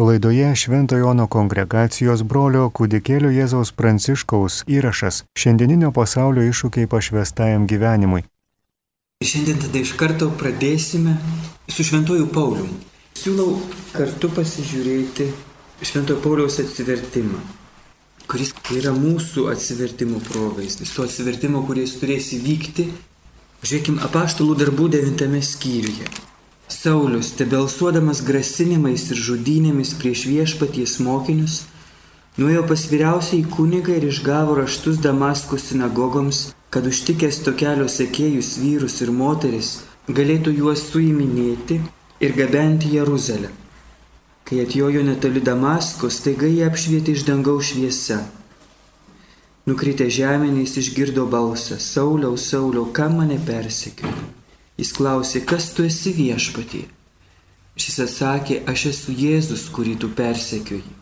Laidoje Švento Jono kongregacijos brolio kūdikėlio Jėzaus Pranciškaus įrašas šiandieninio pasaulio iššūkiai pašvestajam gyvenimui. Šiandien tada iš karto pradėsime su Šventoju Pauliu. Siūlau kartu pasižiūrėti Šventojo Pauliaus atsivertimą, kuris yra mūsų atsivertimo provaizdis, to atsivertimo, kuris turės įvykti, žiūrėkime, apaštalų darbų devintame skyriuje. Saulius, tebelsuodamas grasinimais ir žudynėmis prieš viešpaties mokinius, nuėjo pas vyriausiai kunigą ir išgavo raštus Damasko sinagogoms, kad užtikęs tokelio sekėjus vyrus ir moteris, galėtų juos suiminėti ir gabenti Jeruzalę. Kai atjojo netoli Damasko, staiga jie apšvietė iš dangaus šviesa. Nukritę žemėniais išgirdo balsą, Sauliau, Sauliau, kam mane persekioji? Jis klausė, kas tu esi viešpatį? Šis atsakė, aš esu Jėzus, kurį tu persekioji.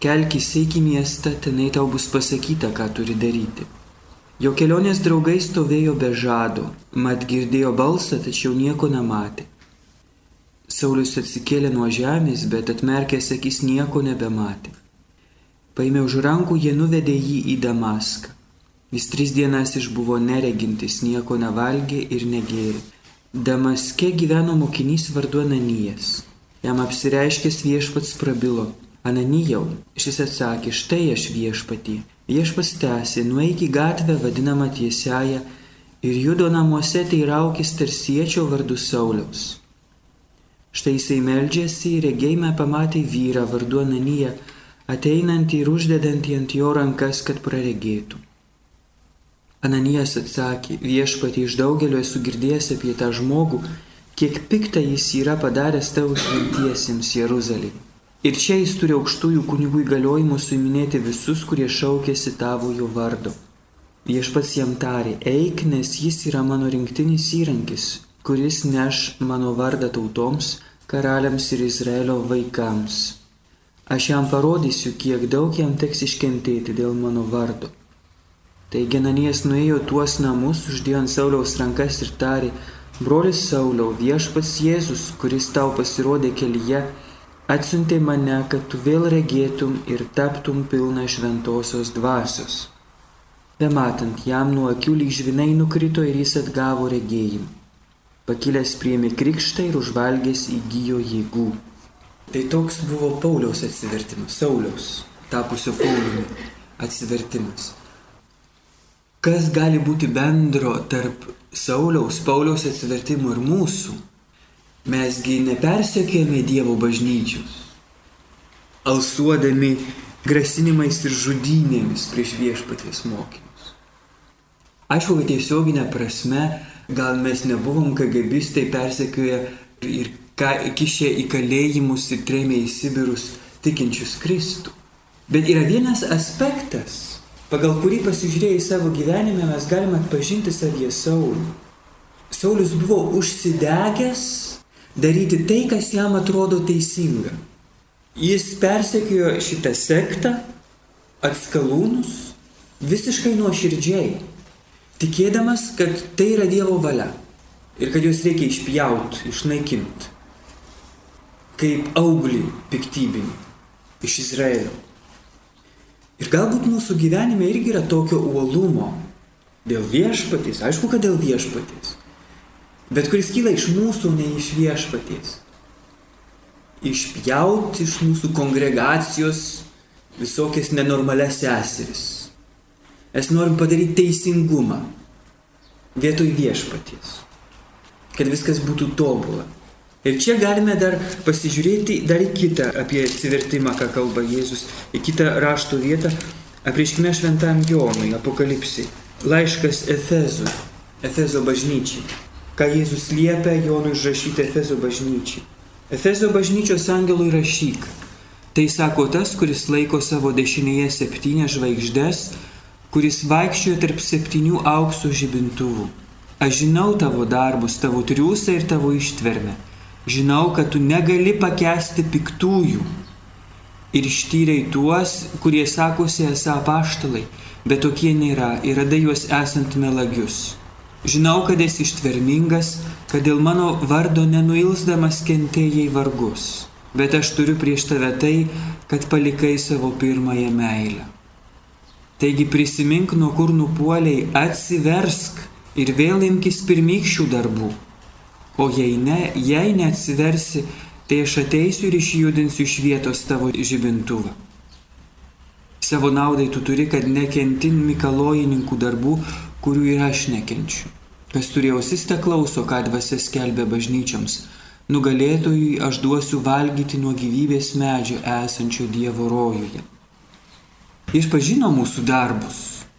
Kelkis eik į miestą, tenai tau bus pasakyta, ką turi daryti. Jo kelionės draugai stovėjo be žado, mat girdėjo balsą, tačiau nieko nematė. Saulis atsikėlė nuo žemės, bet atmerkęs akis nieko nebematė. Paėmė už rankų, jie nuvedė jį į Damaską. Jis tris dienas išbuvo neregintis, nieko nevalgė ir negėrė. Damaske gyveno mokinys vardu Ananijas. Jam apsireiškęs viešpats prabilo. Ananijau, šis atsakė, štai aš viešpatį. Viešpas tęsė, nueik į gatvę vadinamą tiesiają ir judo namuose teiraukis tarsiečio vardu Sauliaus. Štai jisai meldžiasi ir regėjime pamatė vyrą vardu Ananiją, ateinantį ir uždedantį ant jo rankas, kad praregėtų. Ananijas atsakė, viešpatį iš daugelio esu girdėjęs apie tą žmogų, kiek piktą jis yra padaręs tavo šventiesiems Jeruzalėje. Ir čia jis turi aukštųjų kunigų įgaliojimų suiminėti visus, kurie šaukėsi tavojo vardo. Viešpats jam tarė, eik, nes jis yra mano rinktinis įrankis, kuris neš mano vardą tautoms, karaliams ir Izraelio vaikams. Aš jam parodysiu, kiek daug jam teks iškentėti dėl mano vardo. Taigi Ananijas nuėjo tuos namus, uždėjo ant Sauliaus rankas ir tarė, brolis Sauliau, viešpats Jėzus, kuris tau pasirodė kelyje, atsiuntė mane, kad tu vėl regėtum ir taptum pilna šventosios dvasios. Bematant jam nuo akių lyg žvinai nukrito ir jis atgavo regėjimą. Pakilęs priemi krikštą ir užvalgęs įgyjo jėgų. Tai toks buvo Pauliaus atsivertimas, Sauliaus, tapusio Pauliumi atsivertimas. Kas gali būti bendro tarp Sauliaus, Pauliaus atsivertimų ir mūsų? Mesgi nepersekėjame Dievo bažnyčios, alsuodami grasinimais ir žudynėmis prieš viešpaties mokymus. Aišku, kad tiesioginė prasme, gal mes nebuvom kagabistai persekioję ir kišę į kalėjimus ir trėmė į Sibirus tikinčius Kristų. Bet yra vienas aspektas, pagal kurį pasižiūrėję į savo gyvenimą mes galime atpažinti savyje Saulį. Saulis buvo užsidegęs daryti tai, kas jam atrodo teisinga. Jis persekiojo šitą sektą, atskalūnus, visiškai nuoširdžiai, tikėdamas, kad tai yra Dievo valia ir kad juos reikia išpjauti, išnaikinti, kaip auglį piktybinį iš Izraelio. Ir galbūt mūsų gyvenime irgi yra tokio uolumo. Dėl viešpaties, aišku, kad dėl viešpaties. Bet kuris kyla iš mūsų, ne iš viešpaties. Išpjauti iš mūsų kongregacijos visokias nenormales seseris. Mes norim padaryti teisingumą vietoj viešpaties. Kad viskas būtų tobula. Ir čia galime dar pasižiūrėti dar į kitą apie atsivertimą, ką kalba Jėzus, į kitą rašto vietą, apriškime šventam Jonui, apokalipsai, laiškas Efezui, Efezo bažnyčiai, ką Jėzus liepia Jonui užrašyti Efezo bažnyčiai. Efezo bažnyčios angelui rašyk. Tai sako tas, kuris laiko savo dešinėje septynės žvaigždės, kuris vaikščiojo tarp septynių aukso žibintuvų. Aš žinau tavo darbus, tavo triūsą ir tavo ištvermę Žinau, kad tu negali pakesti piktųjų. Ir ištyriai tuos, kurie sakosi esą paštalai, bet tokie nėra ir radai juos esant melagius. Žinau, kad esi ištvermingas, kad dėl mano vardo nenuilsdamas kentėjai vargus. bet aš turiu prieš tave tai, kad palikai savo pirmąją meilę. Taigi prisimink, nuo kur nupuoliai, atsiversk ir vėl imkis pirmykščių darbų. O jei ne, jei neatsiversi, tai aš ateisiu ir išjudinsiu iš vietos tavo žibintuvą. Savo naudai tu turi, kad nekentin mikalojininkų darbų, kurių ir aš nekenčiu. Kas turėjo sistę klauso, ką dvasia skelbia bažnyčiams. Nugalėtojui aš duosiu valgyti nuo gyvybės medžio esančio Dievo rojuje. Jis pažino mūsų darbus,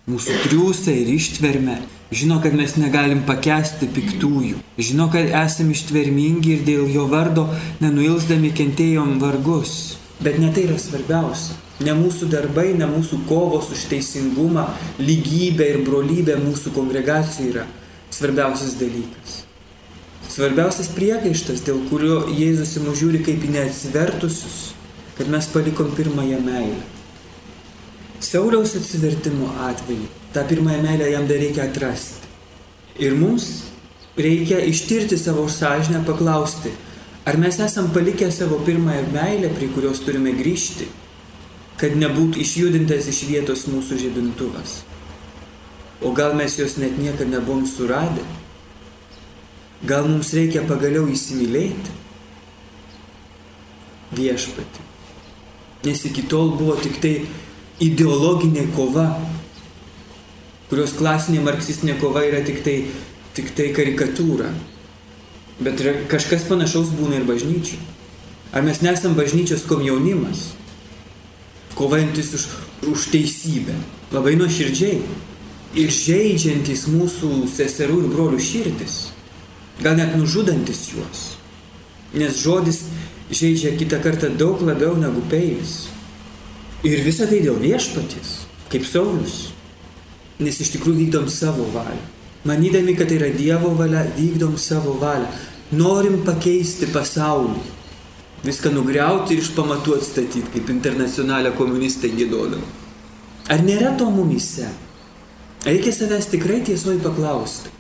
mūsų triūsą ir ištvermę, žino, kad mes negalim pakesti piktųjų, žino, kad esame ištvermingi ir dėl jo vardo nenuilsdami kentėjom vargus. Bet ne tai yra svarbiausia. Ne mūsų darbai, ne mūsų kovos už teisingumą, lygybę ir brolybę mūsų kongregacijai yra svarbiausias dalykas. Svarbiausias priekaištas, dėl kurio Jėzus į mus žiūri kaip į neatsivertusius, kad mes palikom pirmąją meilę. Sauliaus atsivertimo atveju tą pirmąją meilę jam dar reikia atrasti. Ir mums reikia ištirti savo sąžinę, paklausti, ar mes esam palikę savo pirmąją meilę, prie kurios turime grįžti, kad nebūtų išjudintas iš vietos mūsų žibintuvas. O gal mes jos net niekada nebuvom suradę? Gal mums reikia pagaliau įsimylėti viešpatį? Nes iki tol buvo tik tai ideologinė kova, kurios klasinė marksistinė kova yra tik tai, tik tai karikatūra. Bet kažkas panašaus būna ir bažnyčiai. Ar mes nesam bažnyčios komjaunimas, kovojantis už, už teisybę, labai nuoširdžiai ir žaidžiantis mūsų seserų ir brolių širdis, gal net nužudantis juos. Nes žodis žaidžia kitą kartą daug labiau negu peilis. Ir visą tai dėl viešpaties, kaip Saulis. Nes iš tikrųjų vykdom savo valią. Manydami, kad tai yra Dievo valia, vykdom savo valią. Norim pakeisti pasaulį. Viską nugriauti ir iš pamatų atstatyti, kaip internacionalė komunistai gėdodavo. Ar nėra to mumise? Reikia savęs tikrai tiesoj paklausti.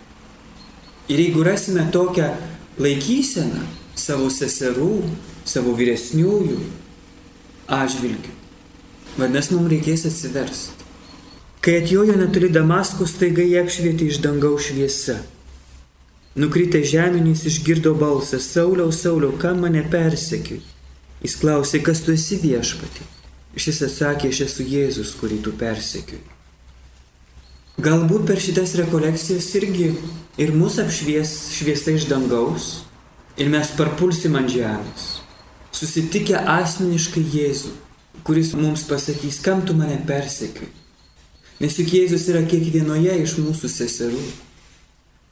Ir jeigu rasime tokią laikyseną savo seserų, savo vyresniųjų atžvilgių, vadinasi, mums reikės atsiversti. Kai atjojo netoli Damasko, staiga jie apšvietė iš dangaus šviesa. Nukritę žeminys išgirdo balsą, Sauliau, Sauliau, kam mane persekiui? Jis klausė, kas tu esi viešpati. Šis atsakė, aš esu Jėzus, kurį tu persekiui. Galbūt per šitas rekolekcijas irgi ir mūsų apšvies šviesa iš dangaus ir mes parpulsim ant žemės, susitikę asmeniškai Jėzų, kuris mums pasakys, kam tu mane persekiai. Nes juk Jėzus yra kiekvienoje iš mūsų seserų,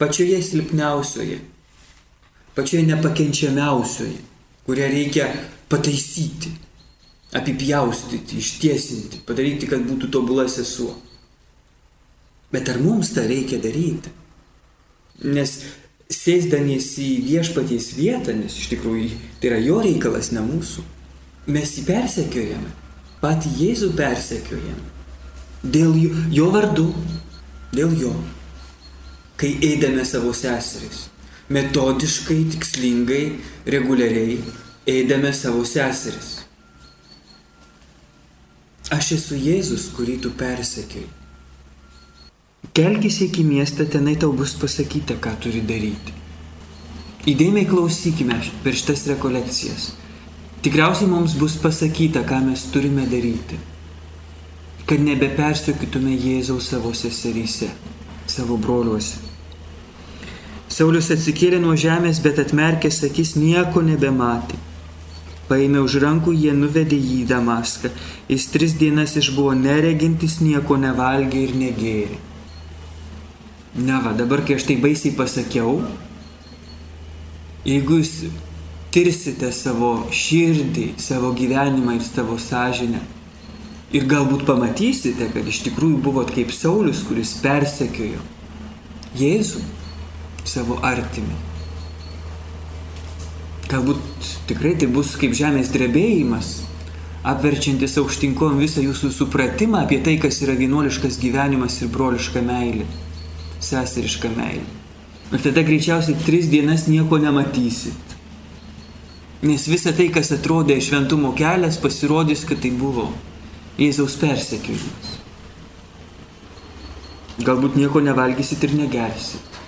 pačioje silpniausioje, pačioje nepakenčiamiausioje, kurią reikia pataisyti, apipjaustyti, ištiesinti, padaryti, kad būtų tobula sesuo. Bet ar mums tą reikia daryti? Nes sėsdamiesi į viešpaties vietą, nes iš tikrųjų tai yra jo reikalas, ne mūsų, mes jį persekiojame, patį Jėzų persekiojame. Dėl jo, jo vardu, dėl jo, kai eidame savo seseris, metodiškai, tikslingai, reguliariai eidame savo seseris. Aš esu Jėzus, kurį tu persekioji. Kelkis iki miestą, tenai tau bus pasakyta, ką turi daryti. Įdėmiai klausykime per šitas rekolekcijas. Tikriausiai mums bus pasakyta, ką mes turime daryti. Kad nebepersiokytume Jėzaus savo seseryse, savo broliuose. Saulius atsikėlė nuo žemės, bet atmerkęs akis nieko nebematė. Paėmė už rankų, jie nuvedė jį į Damaską. Jis tris dienas išbuvo neregintis, nieko nevalgė ir negėrė. Na va, dabar kai aš tai baisiai pasakiau, jeigu jūs tirsite savo širdį, savo gyvenimą ir savo sąžinę, ir galbūt pamatysite, kad iš tikrųjų buvot kaip Saulis, kuris persekiojo Jėzų, savo artimį. Galbūt tikrai tai bus kaip žemės drebėjimas, apverčiantis aukštinkom visą jūsų supratimą apie tai, kas yra vienuoliškas gyvenimas ir broliška meilė seserišką meilę. Ir tada greičiausiai tris dienas nieko nematysit. Nes visa tai, kas atrodė šventumo kelias, pasirodys, kad tai buvo Jėzaus persekiojimas. Galbūt nieko nevalgysit ir negersit.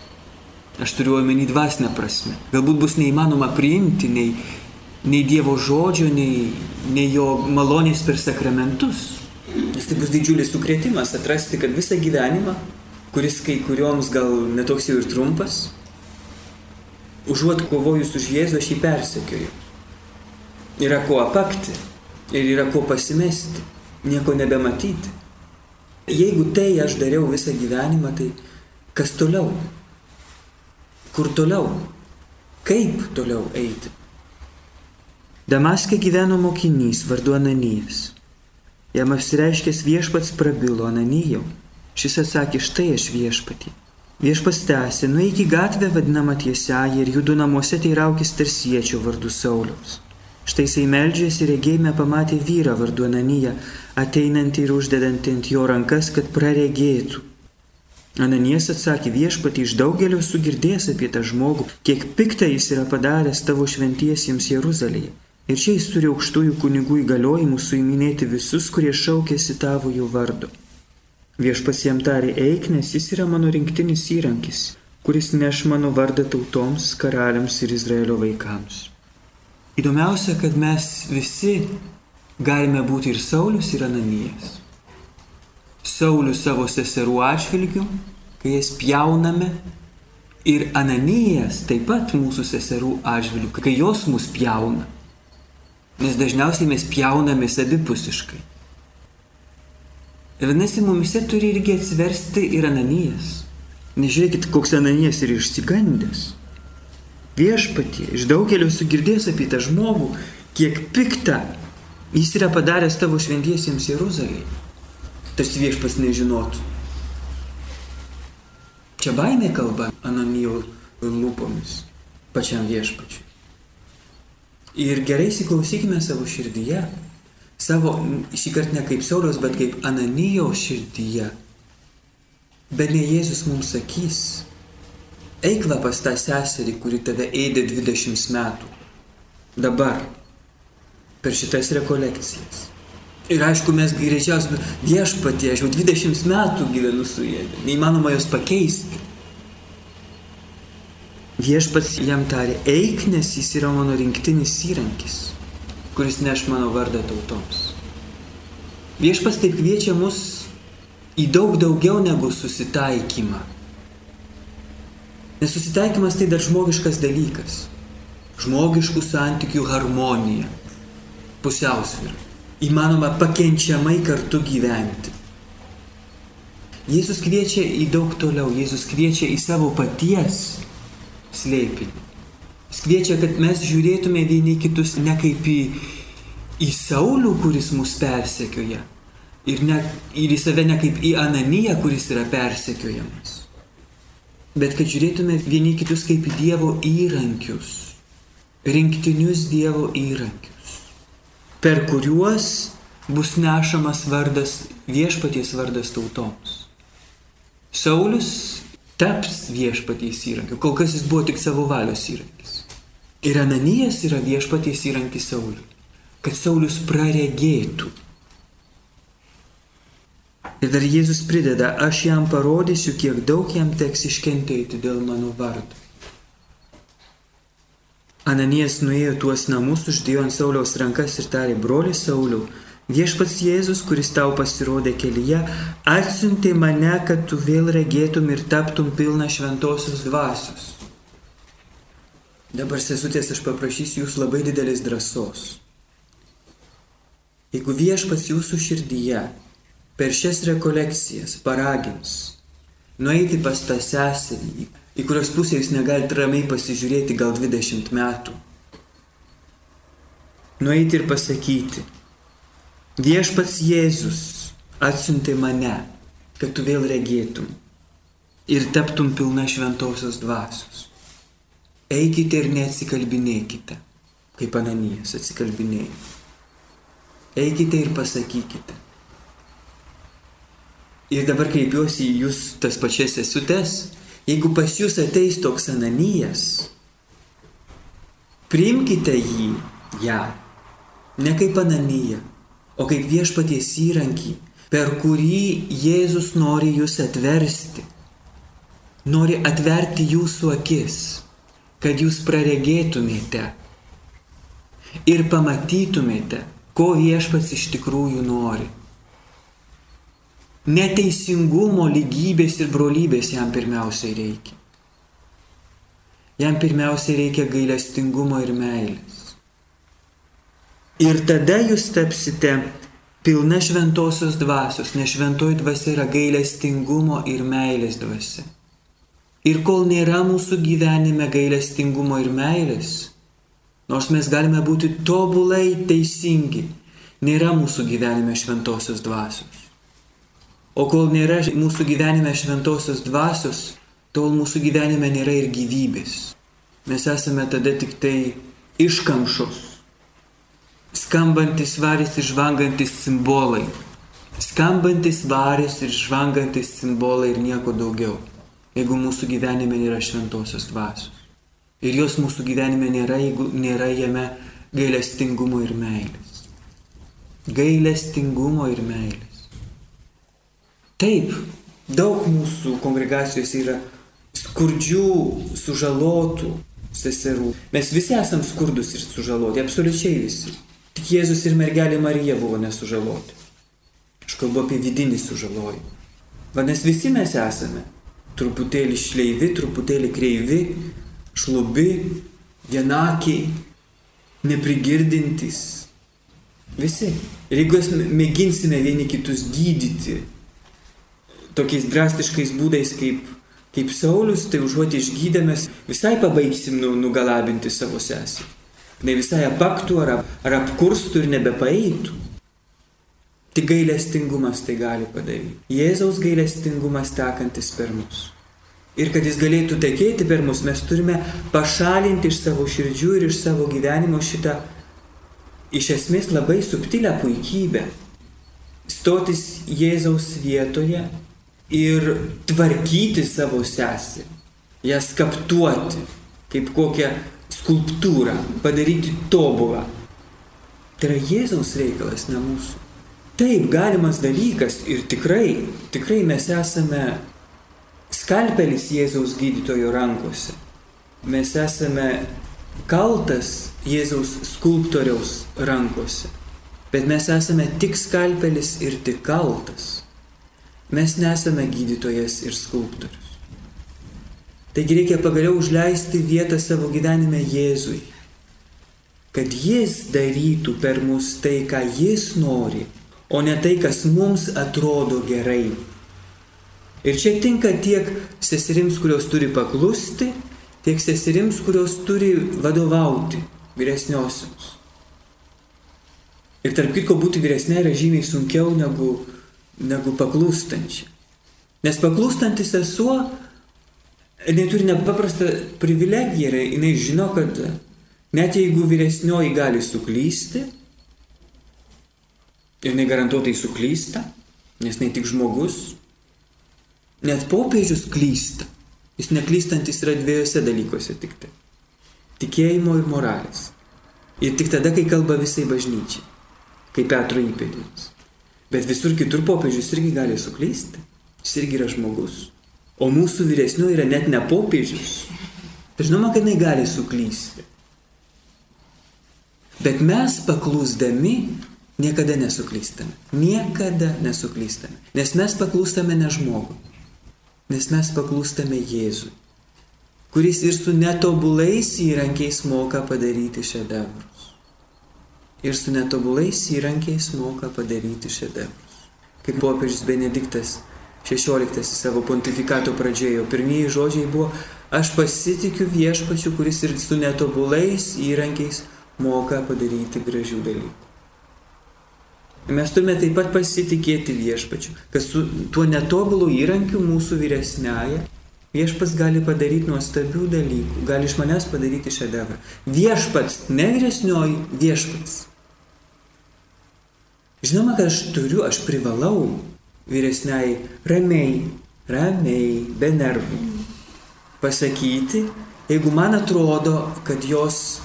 Aš turiu omeny dvasinę prasme. Galbūt bus neįmanoma priimti nei, nei Dievo žodžio, nei, nei jo malonės per sakramentus. Nes tai bus didžiulis sukrėtimas atrasti, kad visą gyvenimą, kuris kai kurioms gal netoks jau ir trumpas, užuot kovojus už Jėzų, aš jį persekioju. Yra ko apakti ir yra ko pasimesti, nieko nebematyti. Jeigu tai aš dariau visą gyvenimą, tai kas toliau? Kur toliau? Kaip toliau eiti? Damaskė gyveno mokinys vardu Ananijas. Jam apsireiškęs viešpats prabilo Ananijau. Šis atsakė, štai aš viešpatį. Viešpas tęsė, nueik į gatvę vadinamą tiesiąją ir judų namuose teiraukis tarsiečio vardu Sauliaus. Štai jisai meldžiasi ir regėjime pamatė vyrą vardu Ananiją, ateinantį ir uždedantį ant jo rankas, kad praregėtų. Ananies atsakė viešpatį iš daugelio sugirdės apie tą žmogų, kiek piktą jis yra padaręs tavo šventiesiems Jeruzalėje. Ir čia jis turi aukštųjų kunigų įgaliojimų suiminėti visus, kurie šaukėsi tavo jų vardu. Viešpats jam tarė eik, nes jis yra mano rinktinis įrankis, kuris neš mano vardą tautoms, karaliams ir Izraelio vaikams. Įdomiausia, kad mes visi galime būti ir Saulis, ir Ananijas. Saulius savo seserų atžvilgių, kai jas pjauname, ir Ananijas taip pat mūsų seserų atžvilgių, kai jos mus pjauna. Nes dažniausiai mes pjaunamės abipusiškai. Ir vadinasi, mumise turi irgi atsiversti ir Ananijas. Nežiūrėkit, koks Ananijas yra išsigandęs. Viešpatie, iš daugelio sugirdės apie tą žmogų, kiek piktą jis yra padaręs tavo šventiesiems Jeruzalėje tarsi viešpas nežinotų. Čia baimė kalba Ananijo lūpomis pačiam viešpačiui. Ir gerai įsiklausykime savo širdyje, savo šį kartą ne kaip Sauliaus, bet kaip Ananijo širdyje. Bet ne Jėzus mums sakys, eik va pas tą seserį, kuri tave ėdė 20 metų. Dabar, per šitas rekolekcijas. Ir aišku, mes greičiausiai viešpatie, aš jau 20 metų gyvenu su jie, neįmanoma jos pakeisti. Viešpats jam tarė, eik, nes jis yra mano rinktinis įrankis, kuris neš mano vardą tautoms. Viešpats taip kviečia mus į daug daugiau negu susitaikymą. Nes susitaikymas tai dar žmogiškas dalykas. Žmogiškų santykių harmonija, pusiausvyrą įmanoma pakenčiamai kartu gyventi. Jėzus kviečia į daug toliau, Jėzus kviečia į savo paties slėpinį. Jis kviečia, kad mes žiūrėtume vieni kitus ne kaip į, į Saulų, kuris mus persekioja, ir, ne, ir į save ne kaip į Ananiją, kuris yra persekiojamas, bet kad žiūrėtume vieni kitus kaip Dievo įrankius, rinktinius Dievo įrankius per kuriuos bus nešamas vardas, viešpaties vardas tautoms. Saulis taps viešpaties įrankiu, kol kas jis buvo tik savo valios įrankis. Ir Ananijas yra viešpaties įrankis Sauliui, kad Saulis praregėtų. Ir dar Jėzus prideda, aš jam parodysiu, kiek daug jam teks iškentėti dėl mano vardo. Ananijas nuėjo tuos namus, uždėjo ant Sauliaus rankas ir tarė, broli Sauliau, viešpats Jėzus, kuris tau pasirodė kelyje, atsiuntė mane, kad tu vėl regėtum ir taptum pilna šventosios dvasios. Dabar, sesutės, aš paprašysiu jūs labai didelės drąsos. Jeigu viešpats jūsų širdyje per šias rekolekcijas paragins nueiti pas tą seserį, į kurios pusę jūs negalite ramiai pasižiūrėti gal 20 metų. Nueiti ir pasakyti, viešpats Jėzus atsiuntė mane, kad tu vėl regėtum ir taptum pilna šventosios dvasios. Eikite ir neatsikalbinėkite, kaip Ananijas atsikalbinėjo. Eikite ir pasakykite. Ir dabar kreipiuosi į jūs tas pačias sesutes, Jeigu pas jūs ateis toks ananijas, Priimkite jį, ją, ne kaip ananiją, o kaip viešpaties įrankį, per kurį Jėzus nori jūs atversti. Nori atverti jūsų akis, kad jūs praregėtumėte ir pamatytumėte, ko viešpats iš tikrųjų nori. Neteisingumo, lygybės ir brolybės jam pirmiausiai reikia. Jam pirmiausiai reikia gailestingumo ir meilės. Ir tada jūs tapsite pilna šventosios dvasios, nes šventoji dvasia yra gailestingumo ir meilės dvasia. Ir kol nėra mūsų gyvenime gailestingumo ir meilės, nors mes galime būti tobulai teisingi, nėra mūsų gyvenime šventosios dvasios. O kol nėra mūsų gyvenime šventosios dvasios, tol mūsų gyvenime nėra ir gyvybės. Mes esame tada tik tai iškamšos, skambantis varis ir žvangantis simbolai. Skambantis varis ir žvangantis simbolai ir nieko daugiau. Jeigu mūsų gyvenime nėra šventosios dvasios. Ir jos mūsų gyvenime nėra, jeigu nėra jame gailestingumo ir meilės. Gailestingumo ir meilės. Taip, daug mūsų kongregacijose yra skurdžių, sužalotų seserų. Mes visi esam skurdus ir sužaloti, absoliučiai visi. Tik Jėzus ir mergelė Marija buvo nesužaloti. Aš kalbu apie vidinį sužalojimą. Vadinasi, visi mes esame truputėlį šleivi, truputėlį kreivi, šlubi, vienakiai, neprigirdintys. Visi. Ir jeigu mes mėginsime vieni kitus gydyti tokiais drastiškais būdais kaip, kaip Saulis, tai užuot išgydėmės visai pabaigsim nu, nugalabinti savo seserį ne visai apaktų ar, ar apkurstų ir nebepaeitų. Tik gailestingumas tai gali padaryti. Jėzaus gailestingumas tekantis per mus. Ir kad jis galėtų tekėti per mus, mes turime pašalinti iš savo širdžių ir iš savo gyvenimo šitą iš esmės labai subtilę puikybę. Stotis Jėzaus vietoje ir tvarkyti savo sesį, ją skaptuoti kaip kokią skulptūrą, padaryti tobulą. Tai yra Jėzaus reikalas, ne mūsų. Taip, galimas dalykas ir tikrai, tikrai mes esame skalpelis Jėzaus gydytojo rankose. Mes esame kaltas Jėzaus skulptoriaus rankose. Bet mes esame tik skalpelis ir tik kaltas. Mes nesame gydytojas ir skulptorius. Taigi reikia pagaliau užleisti vietą savo gyvenime Jėzui, kad Jis darytų per mus tai, ką Jis nori, o ne tai, kas mums atrodo gerai. Ir čia tinka tiek seserims, kurios turi paklusti, tiek seserims, kurios turi vadovauti vyresniosiams. Ir tarp kitko būti vyresnė yra žymiai sunkiau negu, negu paklūstančia. Nes paklūstantis sesuo jinai turi nepaprastą privilegiją, jinai žino, kad net jeigu vyresnioji gali suklysti, ir jinai garantuotai suklysta, nes jinai tik žmogus, net popiežius klysta. Jis neklystantis yra dviejose dalykuose tik tai. Tikėjimo ir moralės. Ir tik tada, kai kalba visai bažnyčiai, kaip Petro įpėdinis. Bet visur kitur popiežius irgi gali suklysti. Jis irgi yra žmogus. O mūsų vyresnių yra net ne popiežius. Žinoma, kad jinai gali suklysti. Bet mes paklūsdami niekada nesuklystame. Niekada nesuklystame. Nes mes paklūstame ne žmogui. Nes mes paklūstame Jėzui. Kuris ir su netobulais įrankiais moka padaryti šedevrus. Ir su netobulais įrankiais moka padaryti šedevrus. Kaip popiežius Benediktas 16 savo pontifikato pradžioje. Pirmieji žodžiai buvo, aš pasitikiu viešpačiu, kuris ir su netobulais įrankiais moka padaryti gražių dalykų. Mes turime taip pat pasitikėti viešpačiu, kad su tuo netobulu įrankiu mūsų vyresnėje viešpats gali padaryti nuostabių dalykų, gali iš manęs padaryti šedevrą. Viešpats, ne vyresnioji, viešpats. Žinoma, kad aš turiu, aš privalau vyresniai ramiai, ramiai, be nervų pasakyti, jeigu man atrodo, kad jos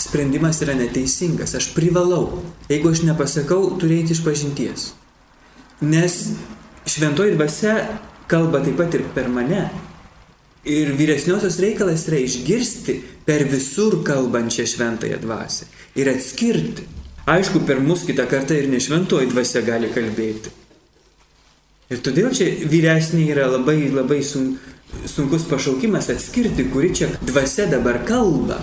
sprendimas yra neteisingas. Aš privalau. Jeigu aš nepasakau, turėti iš pažinties. Nes šventoji dvasia kalba taip pat ir per mane. Ir vyresniosios reikalas yra išgirsti per visur kalbančią šventąją dvasę ir atskirti. Aišku, per mus kitą kartą ir nešventoji dvasia gali kalbėti. Ir todėl čia vyresniai yra labai labai sun, sunkus pašaukimas atskirti, kuri čia dvasia dabar kalba.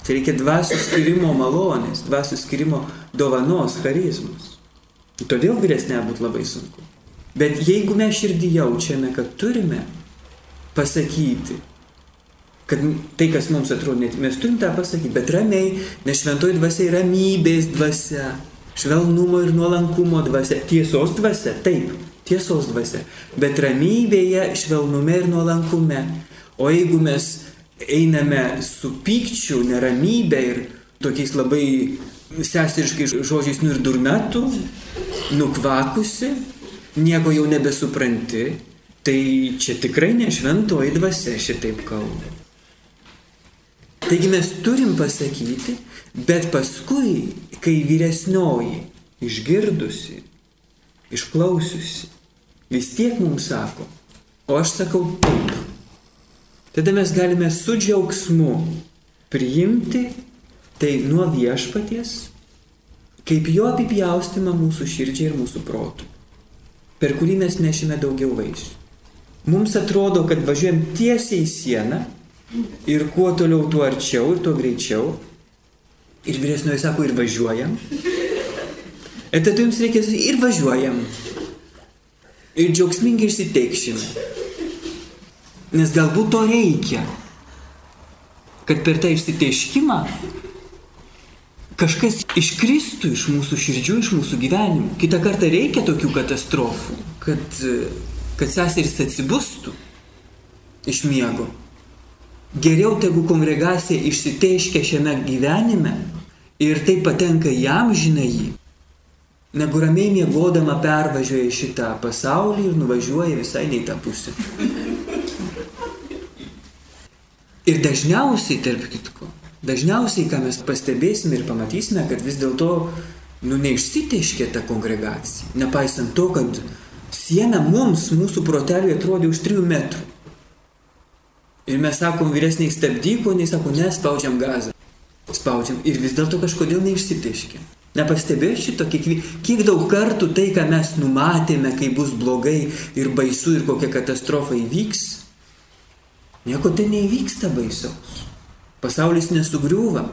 Tai reikia dvasių skirimo malonės, dvasių skirimo dovanos, charizmus. Todėl vyresnė būtų labai sunku. Bet jeigu mes širdį jaučiame, kad turime pasakyti, kad tai, kas mums atrodo, mes turim tą pasakyti, bet ramiai, nes šventoji dvasia yra ramybės dvasia, švelnumo ir nuolankumo dvasia, tiesos dvasia, taip, tiesos dvasia, bet ramybėje, švelnume ir nuolankume. O jeigu mes einame su pykčiu, neramybė ir tokiais labai sesiriškais žodžiais, nu ir durmetu, nukvakusi, nieko jau nebesupranti, tai čia tikrai ne šventoji dvasia šitaip kalba. Taigi mes turim pasakyti, bet paskui, kai vyresnioji, išgirdusi, išklausiusi, vis tiek mums sako, o aš sakau taip, tada mes galime su džiaugsmu priimti tai nuo viešpaties, kaip jo apipjaustimą mūsų širdžiai ir mūsų protų, per kurį mes nešime daugiau vaisių. Mums atrodo, kad važiuojam tiesiai į sieną ir kuo toliau, tuo arčiau ir tuo greičiau. Ir vyresnioji sako, ir važiuojam. Ir tada jums sakyti, ir važiuojam. Ir džiaugsmingai išsiteikšime. Nes galbūt to reikia, kad per tą išsiteiškimą kažkas iškristų iš mūsų širdžių, iš mūsų gyvenimų. Kita kartą reikia tokių katastrofų, kad, kad seserys atsibustų iš miego. Geriau tegu kongregacija išsiteiškia šiame gyvenime ir tai patenka jam žinai, negu ramiai miegodama pervažiuoja šitą pasaulį ir nuvažiuoja visai ne į tą pusę. Ir dažniausiai, tarp kitko, dažniausiai, ką mes pastebėsime ir pamatysime, kad vis dėlto, nu, neišsiteškė ta kongregacija. Nepaisant to, kad siena mums, mūsų proteliui atrodė už trijų metrų. Ir mes sakom vyresniai stabdyk, o nei sako, nespaudžiam gazą. Spaudžiam. Ir vis dėlto kažkodėl neišsiteškė. Nepastebėjau šito, kiek, kiek daug kartų tai, ką mes numatėme, kai bus blogai ir baisu ir kokia katastrofa įvyks, Nieko tai neįvyksta baisaus. Pasaulis nesugriūva.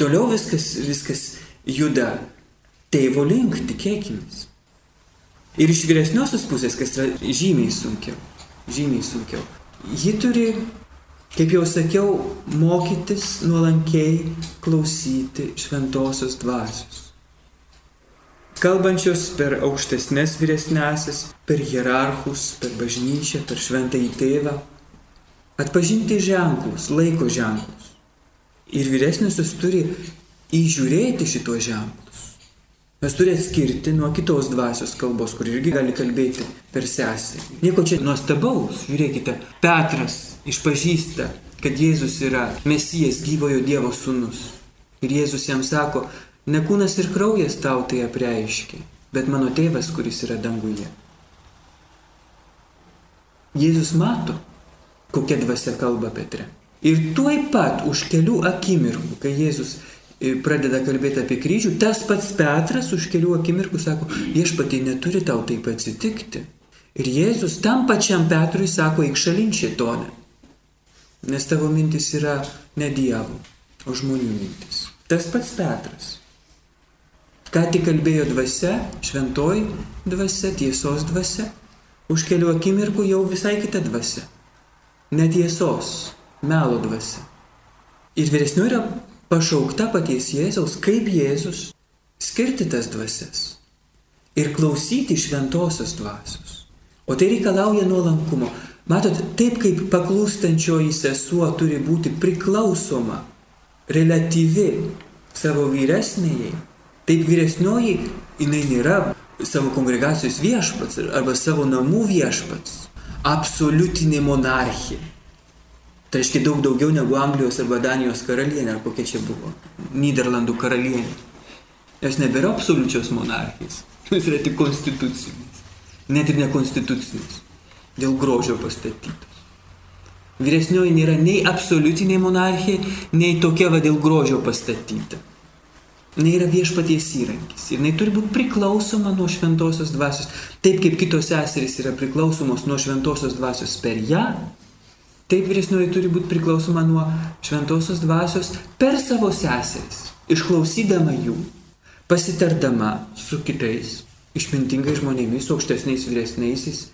Toliau viskas, viskas juda tėvo link, tikėkime. Ir iš vyresniosios pusės, kas yra žymiai sunkiau, žymiai sunkiau. Ji turi, kaip jau sakiau, mokytis nuolankiai klausyti šventosios dvasios kalbančios per aukštesnės vyresnėsis, per hierarchus, per bažnyčią, per šventąjį tėvą, atpažinti ženklus, laiko ženklus. Ir vyresniosios turi įžiūrėti šitos ženklus. Mes turi atskirti nuo kitos dvasios kalbos, kur irgi gali kalbėti per sesę. Nieko čia nuostabaus, žiūrėkite, Petras išpažįsta, kad Jėzus yra Mesijas gyvojo Dievo sūnus. Ir Jėzus jam sako, Ne kūnas ir kraujas tau tai apreiškia, bet mano tėvas, kuris yra danguje. Jėzus mato, kokia dvasia kalba Petre. Ir tuoj pat už kelių akimirkų, kai Jėzus pradeda kalbėti apie kryžių, tas pats Petras už kelių akimirkų sako, viešpatai neturi tau taip atsitikti. Ir Jėzus tam pačiam Petrui sako, eik šalinčiai tonę. Nes tavo mintis yra ne Dievo, o žmonių mintis. Tas pats Petras. Ką tik kalbėjo dvasia, šventoji dvasia, tiesos dvasia, už kelių akimirkų jau visai kita dvasia. Netiesos, melo dvasia. Ir vyresnių yra pašaukta paties Jėzaus, kaip Jėzus, skirti tas dvasias ir klausyti šventosios dvasios. O tai reikalauja nuolankumo. Matot, taip kaip paklūstančioji sesuo turi būti priklausoma, relatyvi savo vyresnėjai, Taip vyresnioji, jinai nėra savo kongregacijos viešpats arba savo namų viešpats, absoliutinė monarchija. Tai reiškia daug daugiau negu Anglijos arba Danijos karalienė, ar kokia čia buvo. Niderlandų karalienė. Jos nebėra absoliučios monarchijos. Jos yra tik konstitucinės. Net ir nekonstitucinės. Dėl grožio pastatytos. Vyresnioji nėra nei absoliutinė monarchija, nei tokia va dėl grožio pastatyta. Jis yra viešpaties įrankis. Ir jinai turi būti priklausoma nuo šventosios dvasios. Taip kaip kitos seserys yra priklausomos nuo šventosios dvasios per ją, taip vyresnioji turi būti priklausoma nuo šventosios dvasios per savo seseris. Išklausydama jų, pasitardama su kitais, išmintingais žmonėmis, aukštesniais vyresniaisiais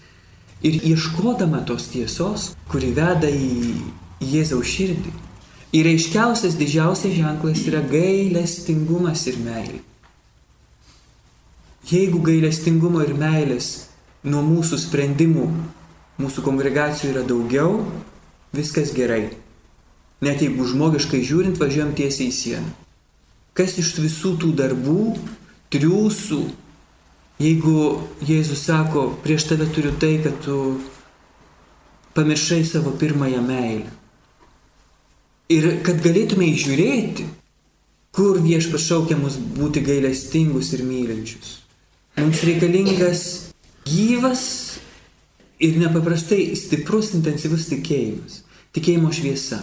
ir ieškodama tos tiesos, kuri veda į Jėzaus širdį. Ir aiškiausias didžiausias ženklas yra gailestingumas ir meilė. Jeigu gailestingumo ir meilės nuo mūsų sprendimų mūsų kongregacijų yra daugiau, viskas gerai. Net jeigu žmogiškai žiūrint, važiuojam tiesiai į sieną. Kas iš visų tų darbų, triūsų, jeigu Jėzus sako, prieš tave turiu tai, kad tu pamiršai savo pirmąją meilę. Ir kad galėtume įžiūrėti, kur viešpas šaukia mus būti gailestingus ir mylinčius. Mums reikalingas gyvas ir nepaprastai stiprus, intensyvus tikėjimas. Tikėjimo šviesa.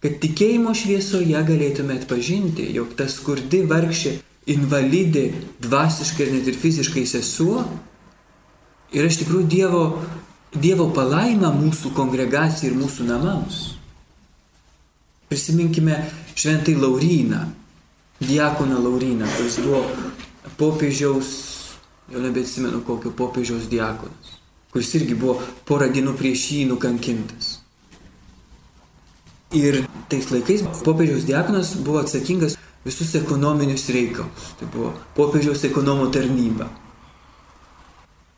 Kad tikėjimo šviesoje galėtume atpažinti, jog tas skurdi, vargšė, invalidė, dvasiškai ir net ir fiziškai sesuo yra iš tikrųjų Dievo, dievo palaima mūsų kongregacijai ir mūsų namams. Prisiminkime šventai Lauryną, diakoną Lauryną, kuris buvo popiežiaus, jau nebeatsimenu kokio popiežiaus diakonas, kuris irgi buvo porą dienų prieš jį nukankintas. Ir tais laikais popiežiaus diakonas buvo atsakingas visus ekonominius reikalus. Tai buvo popiežiaus ekonomo tarnyba.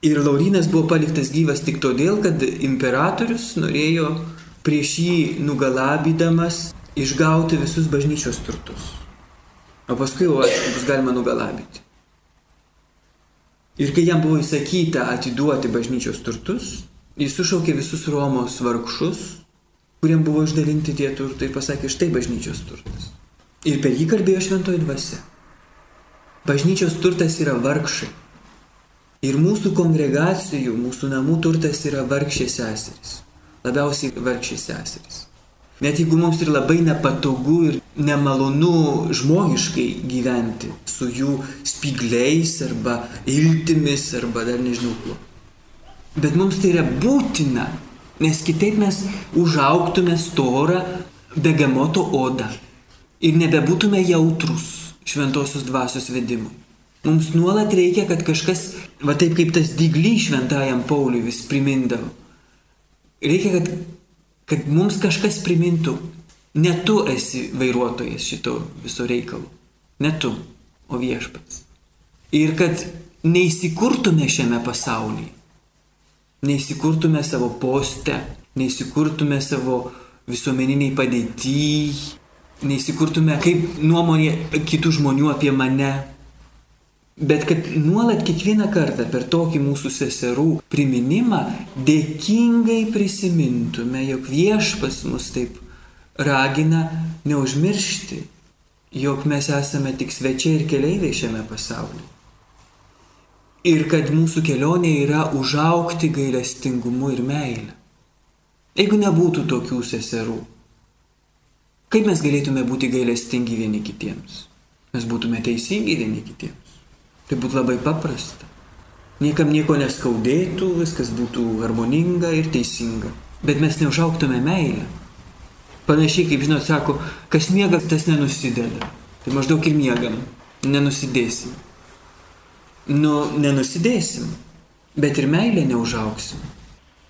Ir Laurinas buvo paliktas gyvas tik todėl, kad imperatorius norėjo prieš jį nugalabydamas išgauti visus bažnyčios turtus. O paskui jau bus galima nugalabyti. Ir kai jam buvo įsakyta atiduoti bažnyčios turtus, jis sušaukė visus Romos vargšus, kuriem buvo išdalinti tie turtai ir pasakė, štai bažnyčios turtas. Ir per jį kalbėjo šventoji dvasia. Bažnyčios turtas yra vargšai. Ir mūsų kongregacijų, mūsų namų turtas yra vargšės seserys. Labiausiai vargšės seserys. Net jeigu mums ir labai nepatogu ir nemalonu žmogiškai gyventi su jų spigliais arba iltimis arba dar nežinau kuo. Bet mums tai yra būtina, nes kitaip mes užauktume storą begamoto odą ir nebebūtume jautrus šventosios dvasios vedimui. Mums nuolat reikia, kad kažkas, va taip kaip tas dyglį šventajam Pauliui vis primindavo. Reikia, kad kad mums kažkas primintų, ne tu esi vairuotojas šito viso reikalo, ne tu, o viešpats. Ir kad neįsikurtume šiame pasaulyje, neįsikurtume savo poste, neįsikurtume savo visuomeniniai padėtyj, neįsikurtume kaip nuomonė kitų žmonių apie mane, Bet kad nuolat kiekvieną kartą per tokį mūsų seserų priminimą dėkingai prisimintume, jog viešpas mus taip ragina neužmiršti, jog mes esame tik svečiai ir keleiviai šiame pasaulyje. Ir kad mūsų kelionė yra užaukti gailestingumu ir meilę. Jeigu nebūtų tokių seserų, kaip mes galėtume būti gailestingi vieni kitiems? Mes būtume teisingi vieni kitiems. Tai būtų labai paprasta. Niekam nieko neskaudėtų, viskas būtų harmoninga ir teisinga. Bet mes neužauktume meilę. Panašiai kaip žinot, sako, kas miega, tas nenusideda. Tai maždaug ir miegam, nenusidėsim. Nu, nenusidėsim, bet ir meilę neužauksim.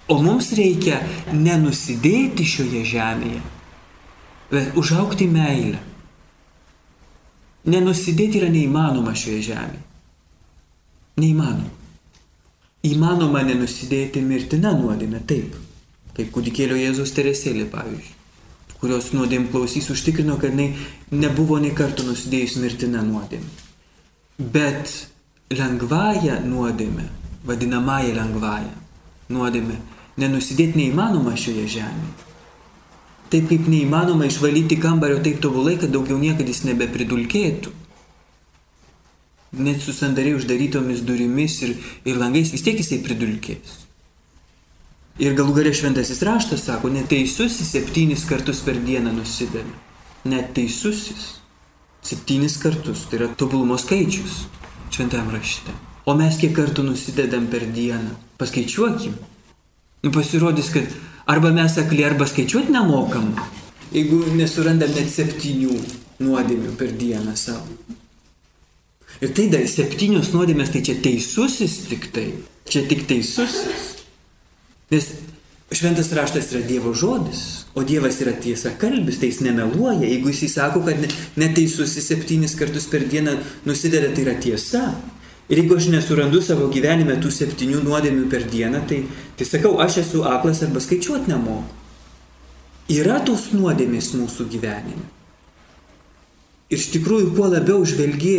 O mums reikia nenusidėti šioje žemėje, bet užaukti meilę. Nenusidėti yra neįmanoma šioje žemėje. Neįmanoma. Įmanoma nenusidėti mirtina nuodėmė, taip. Kaip kūdikėlio Jėzus Teresėlė, pavyzdžiui, kurios nuodėm klausys užtikrino, kad jinai nebuvo nei kartų nusidėjus mirtina nuodėmė. Bet lengvąją nuodėmę, vadinamąją lengvąją nuodėmę, nenusidėti neįmanoma šioje žemėje. Taip kaip neįmanoma išvalyti kambario taip tobulai, kad daugiau niekada jis nebepridulkėtų. Net su sandariai uždarytomis durimis ir, ir langais vis tiek jisai pridulkės. Ir galų galę šventasis raštas sako, neteisusis septynis kartus per dieną nusideda. Neteisusis. Septynis kartus. Tai yra tobulumo skaičius šventajam rašte. O mes kiek kartų nusidedam per dieną? Paskaičiuokim. Nu pasirodys, kad arba mes akli, arba skaičiuoti nemokam. Jeigu nesurandam net septynių nuodėmių per dieną savo. Ir tai dar septynios nuodėmės, tai čia teisusis tik tai. Čia tik teisusis. Nes šventas raštas yra Dievo žodis, o Dievas yra tiesa kalbis, tai jis nemeluoja. Jeigu jis įsako, kad neteisusi septynis kartus per dieną nusideda, tai yra tiesa. Ir jeigu aš nesurandu savo gyvenime tų septynių nuodėmių per dieną, tai, tai sakau, aš esu aklas arba skaičiuoti nemoku. Yra tos nuodėmės mūsų gyvenime. Ir iš tikrųjų, kuo labiau žvelgi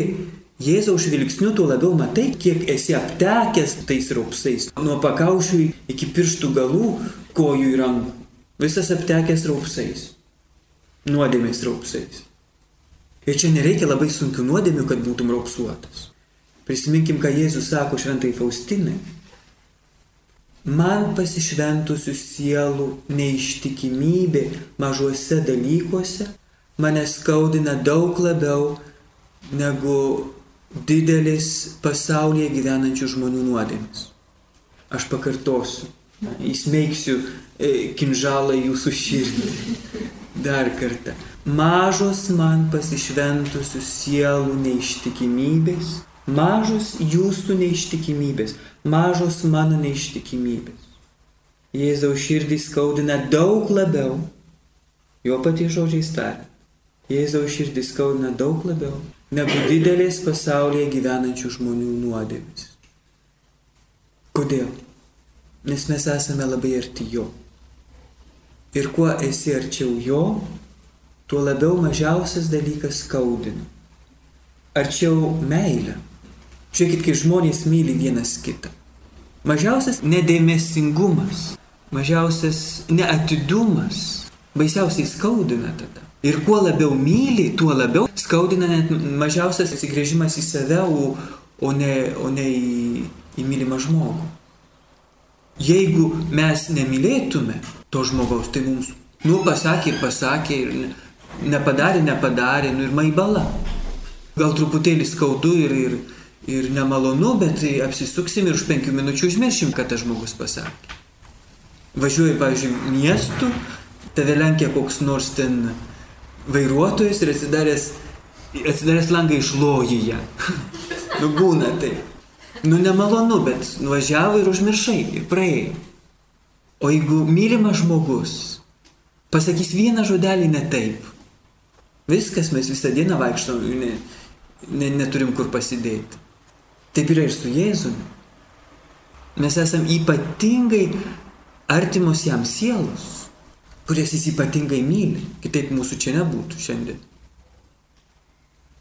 Jėzaus žvilgsniu tuo labiau matai, kiek esi aptekęs tais raupsais. Nuo pakaušių iki pirštų galų, kojų ir rankų. Visas aptekęs raupsais. Nuodėmės raupsais. Ir čia nereikia labai sunkių nuodėmių, kad būtum raupsuotas. Prisiminkim, ką Jėzus sako šventai Faustinai. Man pasišventusių sielų neištikimybė mažuose dalykuose mane skaudina daug labiau negu didelis pasaulyje gyvenančių žmonių nuodėmis. Aš pakartosiu, įsmeigsiu e, kinžalą jūsų širdį. Dar kartą. Mažos man pasišventusių sielų neištikimybės, mažos jūsų neištikimybės, mažos mano neištikimybės. Jėzaus širdį skaudina daug labiau, jo paties žodžiais tariant. Jėzaus širdį skaudina daug labiau negu didelės pasaulyje gyvenančių žmonių nuodėmis. Kodėl? Nes mes esame labai arti jo. Ir kuo esi arčiau jo, tuo labiau mažiausias dalykas skaudina. Arčiau meilė. Žiūrėkit, kai žmonės myli vienas kitą. Mažiausias nedėmesingumas, mažiausias neatidumas baisiausiai skaudina tada. Ir kuo labiau myli, tuo labiau skaudina net mažiausias atsigrėžimas į save, o, ne, o ne į, į mylimą žmogų. Jeigu mes nemylėtume to žmogaus, tai mums, nu, pasakė ir pasakė, ir nepadarė, nepadarė, nu ir maibala. Gal truputėlį skaudu ir, ir, ir nemalonu, bet apsisuksim ir už penkių minučių užmiršim, kad tas žmogus pasakė. Važiuoji, pavyzdžiui, miestu, tave lenkia koks nors ten vairuotojas ir atsidaręs, atsidaręs langą išloji ją. nu būna tai. Nu nemalonu, bet nuvažiavo ir užmiršai ir praėjo. O jeigu mylimas žmogus pasakys vieną žodelį ne taip, viskas mes visą dieną vaikštom, ne, ne, neturim kur pasidėti. Taip yra ir su Jėzumi. Mes esame ypatingai artimos jam sielos kurias jis ypatingai myli, kitaip mūsų čia nebūtų šiandien.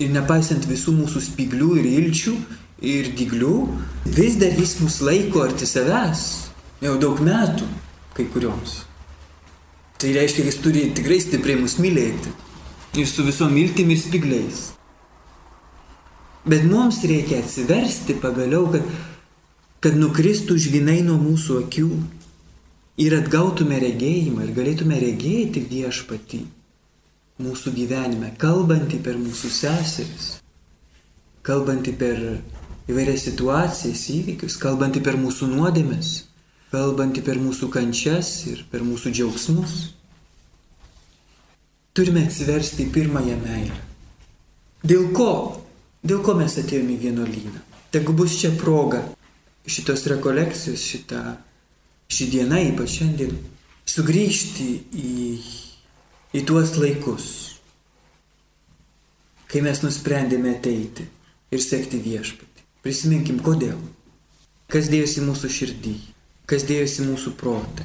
Ir nepaisant visų mūsų spiglių ir ilčių ir diglių, vis dar jis mus laiko arti savęs, jau daug metų kai kurioms. Tai reiškia, jis turi tikrai stipriai mus mylėti. Ir su visom miltim ir spigliais. Bet mums reikia atsiversti pagaliau, kad, kad nukristų žvinai nuo mūsų akių ir atgautume regėjimą ir galėtume regėti viešpatį mūsų gyvenime, kalbantį per mūsų seseris, kalbantį per įvairias situacijas, įvykius, kalbantį per mūsų nuodėmes, kalbantį per mūsų kančias ir per mūsų džiaugsmus. Turime atsiversti pirmąją meilę. Dėl ko? Dėl ko mes atėjome į vienuolyną? Tegu bus čia proga šitos rekolekcijos, šitą ši diena, ypač šiandien, sugrįžti į, į tuos laikus, kai mes nusprendėme ateiti ir sekti viešpatį. Prisiminkim, kodėl. Kas dėjosi mūsų širdį, kas dėjosi mūsų protą.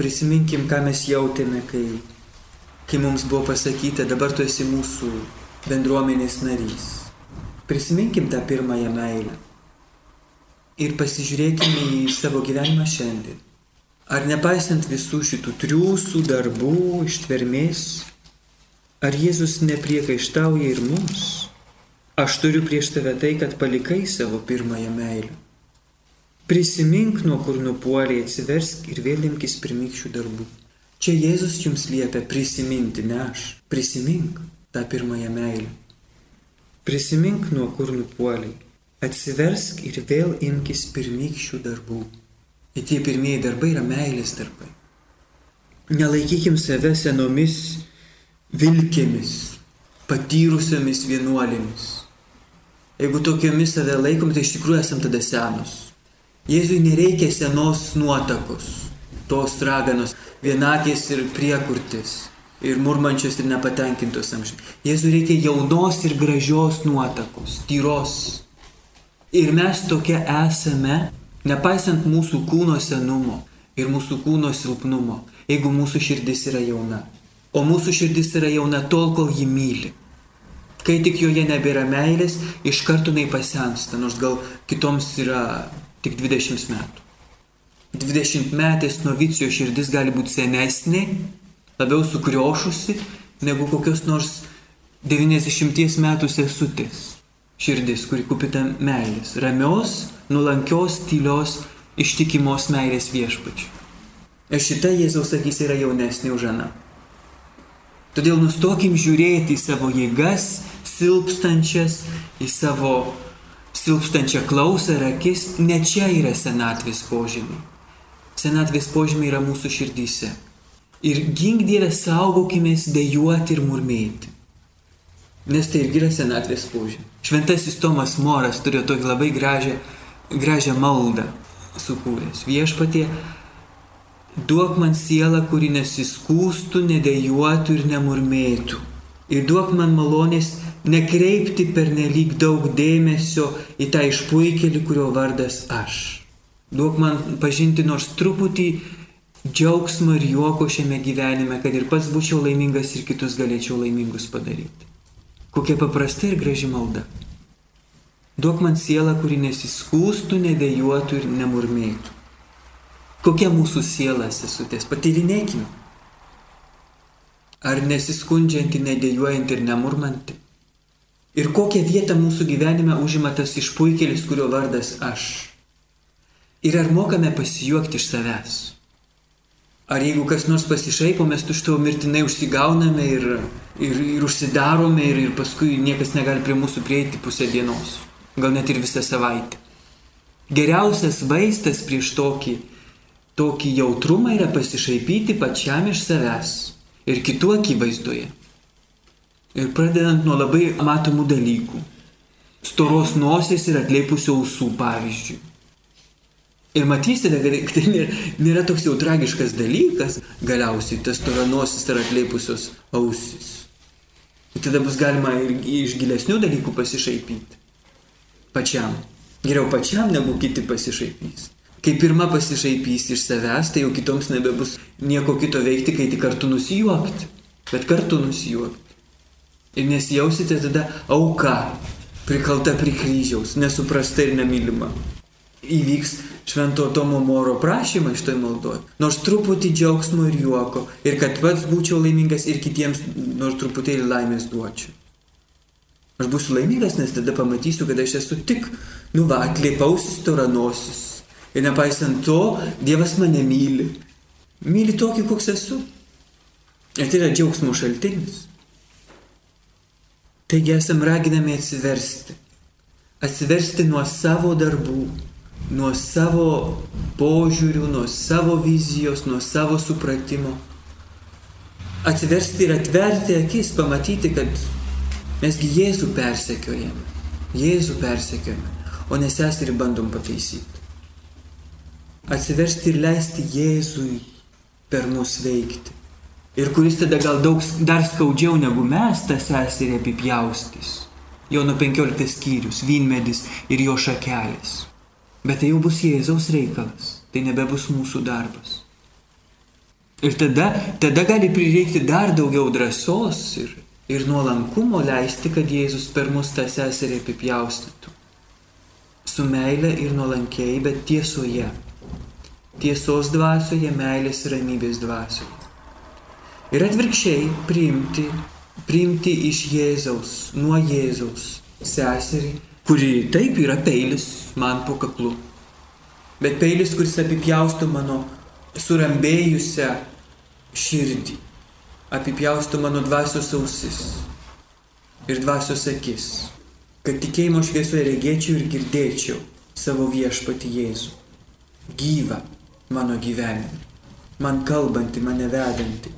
Prisiminkim, ką mes jautėme, kai, kai mums buvo pasakyta, dabar tu esi mūsų bendruomenės narys. Prisiminkim tą pirmąją meilę ir pasižiūrėkime į savo gyvenimą šiandien. Ar nepaisant visų šitų triūsų, darbų, ištvermės, ar Jėzus nepriekaištauja ir mums? Aš turiu prieš tave tai, kad palikai savo pirmąją meilę. Prisimink, nuo kur nupuoliai, atsiversk ir vėl imkis pirmykščių darbų. Čia Jėzus jums liepia prisiminti, ne aš. Prisimink tą pirmąją meilę. Prisimink, nuo kur nupuoliai. Atsiversk ir vėl imkis pirmykščių darbų. Ir tie pirmieji darbai yra meilės darbai. Nelaikykim save senomis vilkėmis, patyrusiamis vienuolėmis. Jeigu tokiomis save laikom, tai iš tikrųjų esam tada senos. Jėzui nereikia senos nuotakos, tos raganos, vienakės ir priekurtis, ir murmančios ir nepatenkintos amžinai. Jėzui reikia jaunos ir gražios nuotakos, tyros. Ir mes tokia esame Nepaisant mūsų kūno senumo ir mūsų kūno silpnumo, jeigu mūsų širdis yra jauna. O mūsų širdis yra jauna tol, kol jį myli. Kai tik joje nebėra meilės, iš karto jinai pasensta, nors gal kitoms yra tik 20 metų. 20 metės novicijos širdis gali būti senesnė, labiau sukriošusi, negu kokios nors 90 metų sesutės širdis, kuri kupita meilės, ramios, nuolankios, tylios, ištikimos meilės viešpačių. Ir šita Jėzaus akis yra jaunesnė už Aną. Todėl nustokim žiūrėti į savo jėgas, silpstančias, į savo silpstančią klausą ir akis. Ne čia yra senatvės požymiai. Senatvės požymiai yra mūsų širdyse. Ir gink Dievę saugokimės dėjuoti ir murmėti. Nes tai irgi yra senatvės požymė. Šventasis Tomas Moras turėjo tokį labai gražią, gražią maldą sukūręs. Viešpatie, duok man sielą, kuri nesiskūstų, nedėjuotų ir nemurmėtų. Ir duok man malonės nekreipti per nelik daug dėmesio į tą išpuikelį, kurio vardas aš. Duok man pažinti nors truputį džiaugsmo ir juoko šiame gyvenime, kad ir pats būčiau laimingas ir kitus galėčiau laimingus padaryti. Kokia paprasta ir graži malda. Duok man sielą, kuri nesiskūstų, nedėjuotų ir nemurmėtų. Kokia mūsų siela sesutės, patyrinėkime. Ar nesiskundžianti, nedėjuojanti ir nemurmanti? Ir kokią vietą mūsų gyvenime užima tas išpuikelis, kurio vardas aš? Ir ar mokame pasijuokti iš savęs? Ar jeigu kas nors pasišaipo, mes tuštau mirtinai užsigauname ir, ir, ir užsidarome ir, ir paskui niekas negali prie mūsų prieiti pusę dienos, gal net ir visą savaitę. Geriausias vaistas prieš tokį, tokį jautrumą yra pasišaipyti pačiam iš savęs ir kitų akivaizdoje. Ir pradedant nuo labai matomų dalykų. Storos nosies ir atleipusių ausų pavyzdžiui. Ir matysite, kad tai nėra, nėra toks jau tragiškas dalykas, galiausiai tas toranosis ar atleipusios ausis. Ir tada bus galima ir iš gilesnių dalykų pasišaipyti. Pačiam. Geriau pačiam, negu kiti pasišaipys. Kai pirma pasišaipys iš savęs, tai jau kitoms nebebus nieko kito veikti, kai tik kartu nusijuokti. Bet kartu nusijuokti. Ir nesijausite tada auka, prikalta prie kryžiaus, nesuprasta ir nemylima. Įvyks švento Tomo Moro prašymą iš toj maldoj. Nors truputį džiaugsmo ir juoko. Ir kad pats būčiau laimingas ir kitiems nors truputėlį laimės duočiau. Aš būsiu laimingas, nes tada pamatysiu, kad aš esu tik, nu va, atlėpausis toranosis. Ir nepaisant to, Dievas mane myli. Myli tokį, koks esu. Ir tai yra džiaugsmo šaltinis. Taigi esam raginami atsiversti. Atsiversti nuo savo darbų nuo savo požiūrių, nuo savo vizijos, nuo savo supratimo. Atsiversti ir atverti akis, pamatyti, kad mesgi Jėzų persekiojame. Jėzų persekiojame, o ne seserį bandom pataisyti. Atsiversti ir leisti Jėzui per mus veikti. Ir kuris tada gal daug dar skaudžiau negu mes tą seserį apipjaustys. Jono 15 skyrius, vynmedis ir jo šakelis. Bet tai jau bus Jėzaus reikalas, tai nebebus mūsų darbas. Ir tada, tada gali prireikti dar daugiau drąsos ir, ir nuolankumo leisti, kad Jėzus per mus tą seserį apipjaustytų. Su meile ir nuolankiai, bet tiesoje. tiesos dvasioje, meilės ir ramybės dvasioje. Ir atvirkščiai priimti, priimti iš Jėzaus, nuo Jėzaus seserį, kuri taip yra peilis man po kaklu. Bet peilis, kuris apipjausto mano surambėjusią širdį, apipjausto mano dvasios ausis ir dvasios akis, kad tikėjimo šviesoje regėčiau ir girdėčiau savo viešpati Jėzų, gyvą mano gyvenimą, man kalbantį, mane vedantį,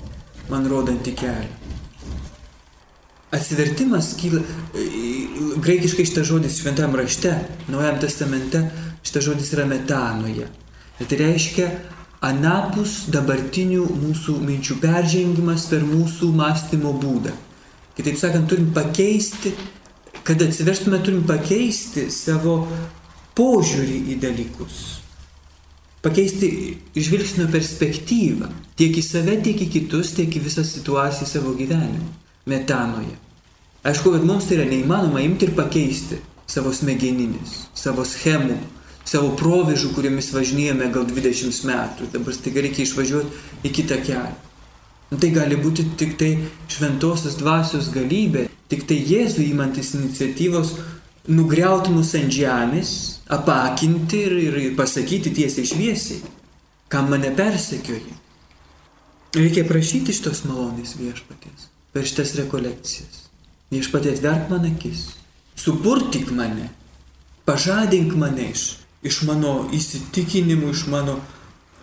man rodantį kelią. Atsivertimas kyla, graikiškai šitas žodis šventame rašte, Naujam testamente, šitas žodis yra metanoje. Ir tai reiškia anapus dabartinių mūsų minčių peržengimas per mūsų mąstymo būdą. Kitaip sakant, turim pakeisti, kad atsiverstume, turim pakeisti savo požiūrį į dalykus. Pakeisti žvilgsnio perspektyvą tiek į save, tiek į kitus, tiek į visą situaciją savo gyvenime. Metanoje. Aišku, kad mums tai yra neįmanoma imti ir pakeisti savo smegeninis, savo schemų, savo provežų, kuriomis važinėjome gal 20 metų. Dabar staiga reikia išvažiuoti į kitą kelią. Nu, tai gali būti tik tai šventosios dvasios galybė, tik tai Jėzų įmantis iniciatyvos nugriauti mus ant žemės, apakinti ir, ir pasakyti tiesiai šviesiai, kam mane persekioja. Reikia prašyti šitos malonės viešpatės per šitas rekolekcijas. Viešpatė atverk man akis, supurtik mane, pažadink mane iš, iš mano įsitikinimų, iš mano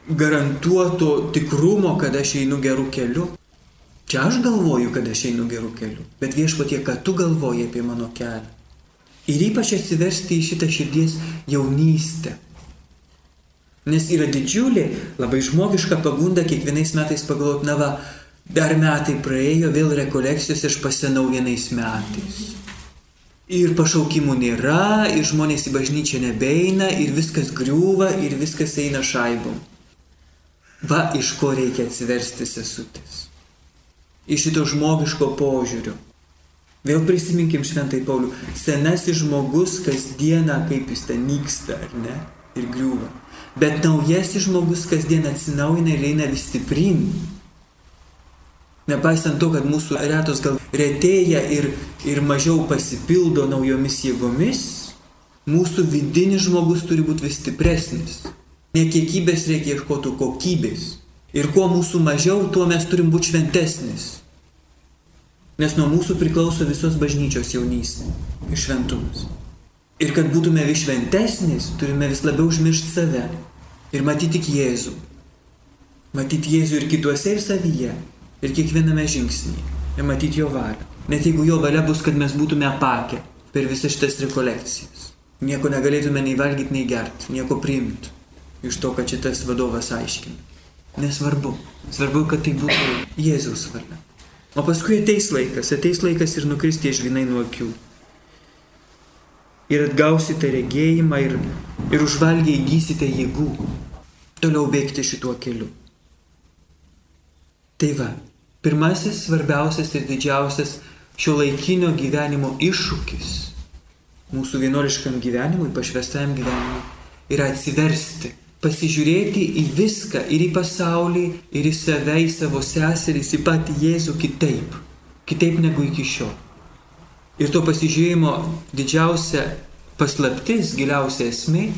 garantuoto tikrumo, kad aš einu gerų keliu. Čia aš galvoju, kad aš einu gerų kelių, bet viešpatie, ką tu galvoji apie mano kelią. Ir ypač atsiversti į šitą širdies jaunystę. Nes yra didžiulė, labai žmogiška pagunda kiekvienais metais pagalvoti, na va, dar metai praėjo, vėl rekolekcijos aš pasenau vienais metais. Ir pašaukimų nėra, ir žmonės į bažnyčią nebeina, ir viskas griūva, ir viskas eina šaibom. Va iš ko reikia atsiversti sesutės. Iš šito žmogiško požiūrio. Vėl prisiminkim šventai Paulių. Senasis žmogus kasdieną, kaip jis ten nyksta, ar ne? Ir griūva. Bet naujasis žmogus kasdien atsinaujina ir eina vis stiprin. Nepaisant to, kad mūsų retos gal retėja ir, ir mažiau pasipildo naujomis jėgomis, mūsų vidinis žmogus turi būti vis stipresnis. Ne kiekybės reikia ieškoti kokybės. Ir kuo mūsų mažiau, tuo mes turim būti šventesnis. Nes nuo mūsų priklauso visos bažnyčios jaunystė ir šventumas. Ir kad būtume vis šventesnis, turime vis labiau užmiršti save ir matyti tik Jėzų. Matyti Jėzų ir kituose, ir savyje, ir kiekviename žingsnyje. Ir matyti jo valią. Net jeigu jo valia bus, kad mes būtume apakę per visas šitas rekolekcijas. Nieko negalėtume nei valgyti, nei gerti, nieko priimti iš to, kad šitas vadovas aiškina. Nesvarbu. Svarbu, kad tai būtų Jėzaus valia. O paskui ateis laikas, ateis laikas ir nukristi žvinai nuo akių. Ir atgausite regėjimą ir, ir užvalgiai įgysite jėgų toliau bėgti šituo keliu. Tai va, pirmasis svarbiausias ir didžiausias šio laikinio gyvenimo iššūkis mūsų vienoriškam gyvenimui, pašvestajam gyvenimui yra atsiversti pasižiūrėti į viską ir į pasaulį, ir į save, į savo seserys, į patį Jėzų kitaip, kitaip negu iki šiol. Ir to pasižiūrėjimo didžiausia paslaptis, giliausia esmė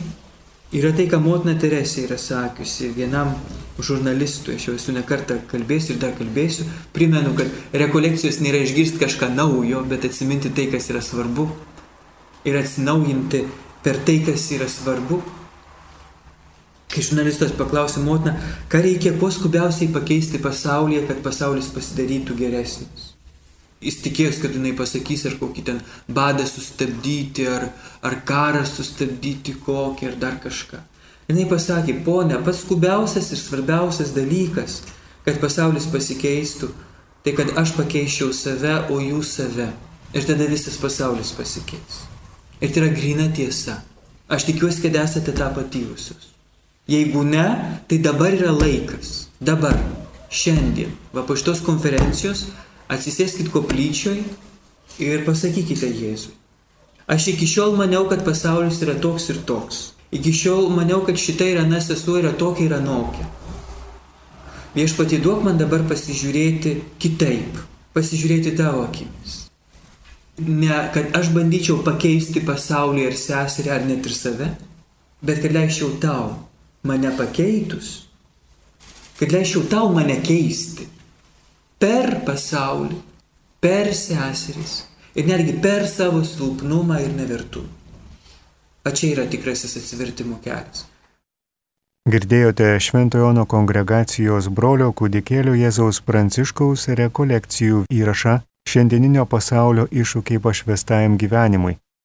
yra tai, ką motina Teresė yra sakiusi vienam žurnalistui, aš jau esu nekartą kalbėsiu ir dar kalbėsiu, primenu, kad rekolekcijos nėra išgirsti kažką naujo, bet atsiminti tai, kas yra svarbu ir atsinaujinti per tai, kas yra svarbu. Kai žurnalistas paklausė motiną, ką reikia kuo skubiausiai pakeisti pasaulyje, kad pasaulis pasidarytų geresnis. Jis tikėjos, kad jinai pasakys, ar kokį ten badą sustabdyti, ar, ar karą sustabdyti kokį, ar dar kažką. Jinai pasakė, ponė, pats skubiausias ir svarbiausias dalykas, kad pasaulis pasikeistų, tai kad aš pakeičiau save, o jūs save. Ir tada visas pasaulis pasikeis. Ir tai yra grina tiesa. Aš tikiuosi, kad esate tą patyrusius. Jeigu ne, tai dabar yra laikas. Dabar, šiandien, va po šitos konferencijos, atsisėskit koplyčioj ir pasakykite Jėzui. Aš iki šiol maniau, kad pasaulis yra toks ir toks. Iki šiol maniau, kad šita ir ana sesuo yra tokia ir anokia. Viešpatį duok man dabar pasižiūrėti kitaip, pasižiūrėti tavo akimis. Ne, kad aš bandyčiau pakeisti pasaulį ir seserį ar net ir save, bet kad leisčiau tau mane pakeitus, kad leisčiau tau mane keisti per pasaulį, per seseris ir netgi per savo silpnumą ir nevertumą. O čia yra tikrasis atsivertimo kelias. Girdėjote Šventojono kongregacijos brolio kūdikėlio Jėzaus Pranciškaus rekolekcijų įrašą šiandieninio pasaulio iššūkiai pašvestajam gyvenimui.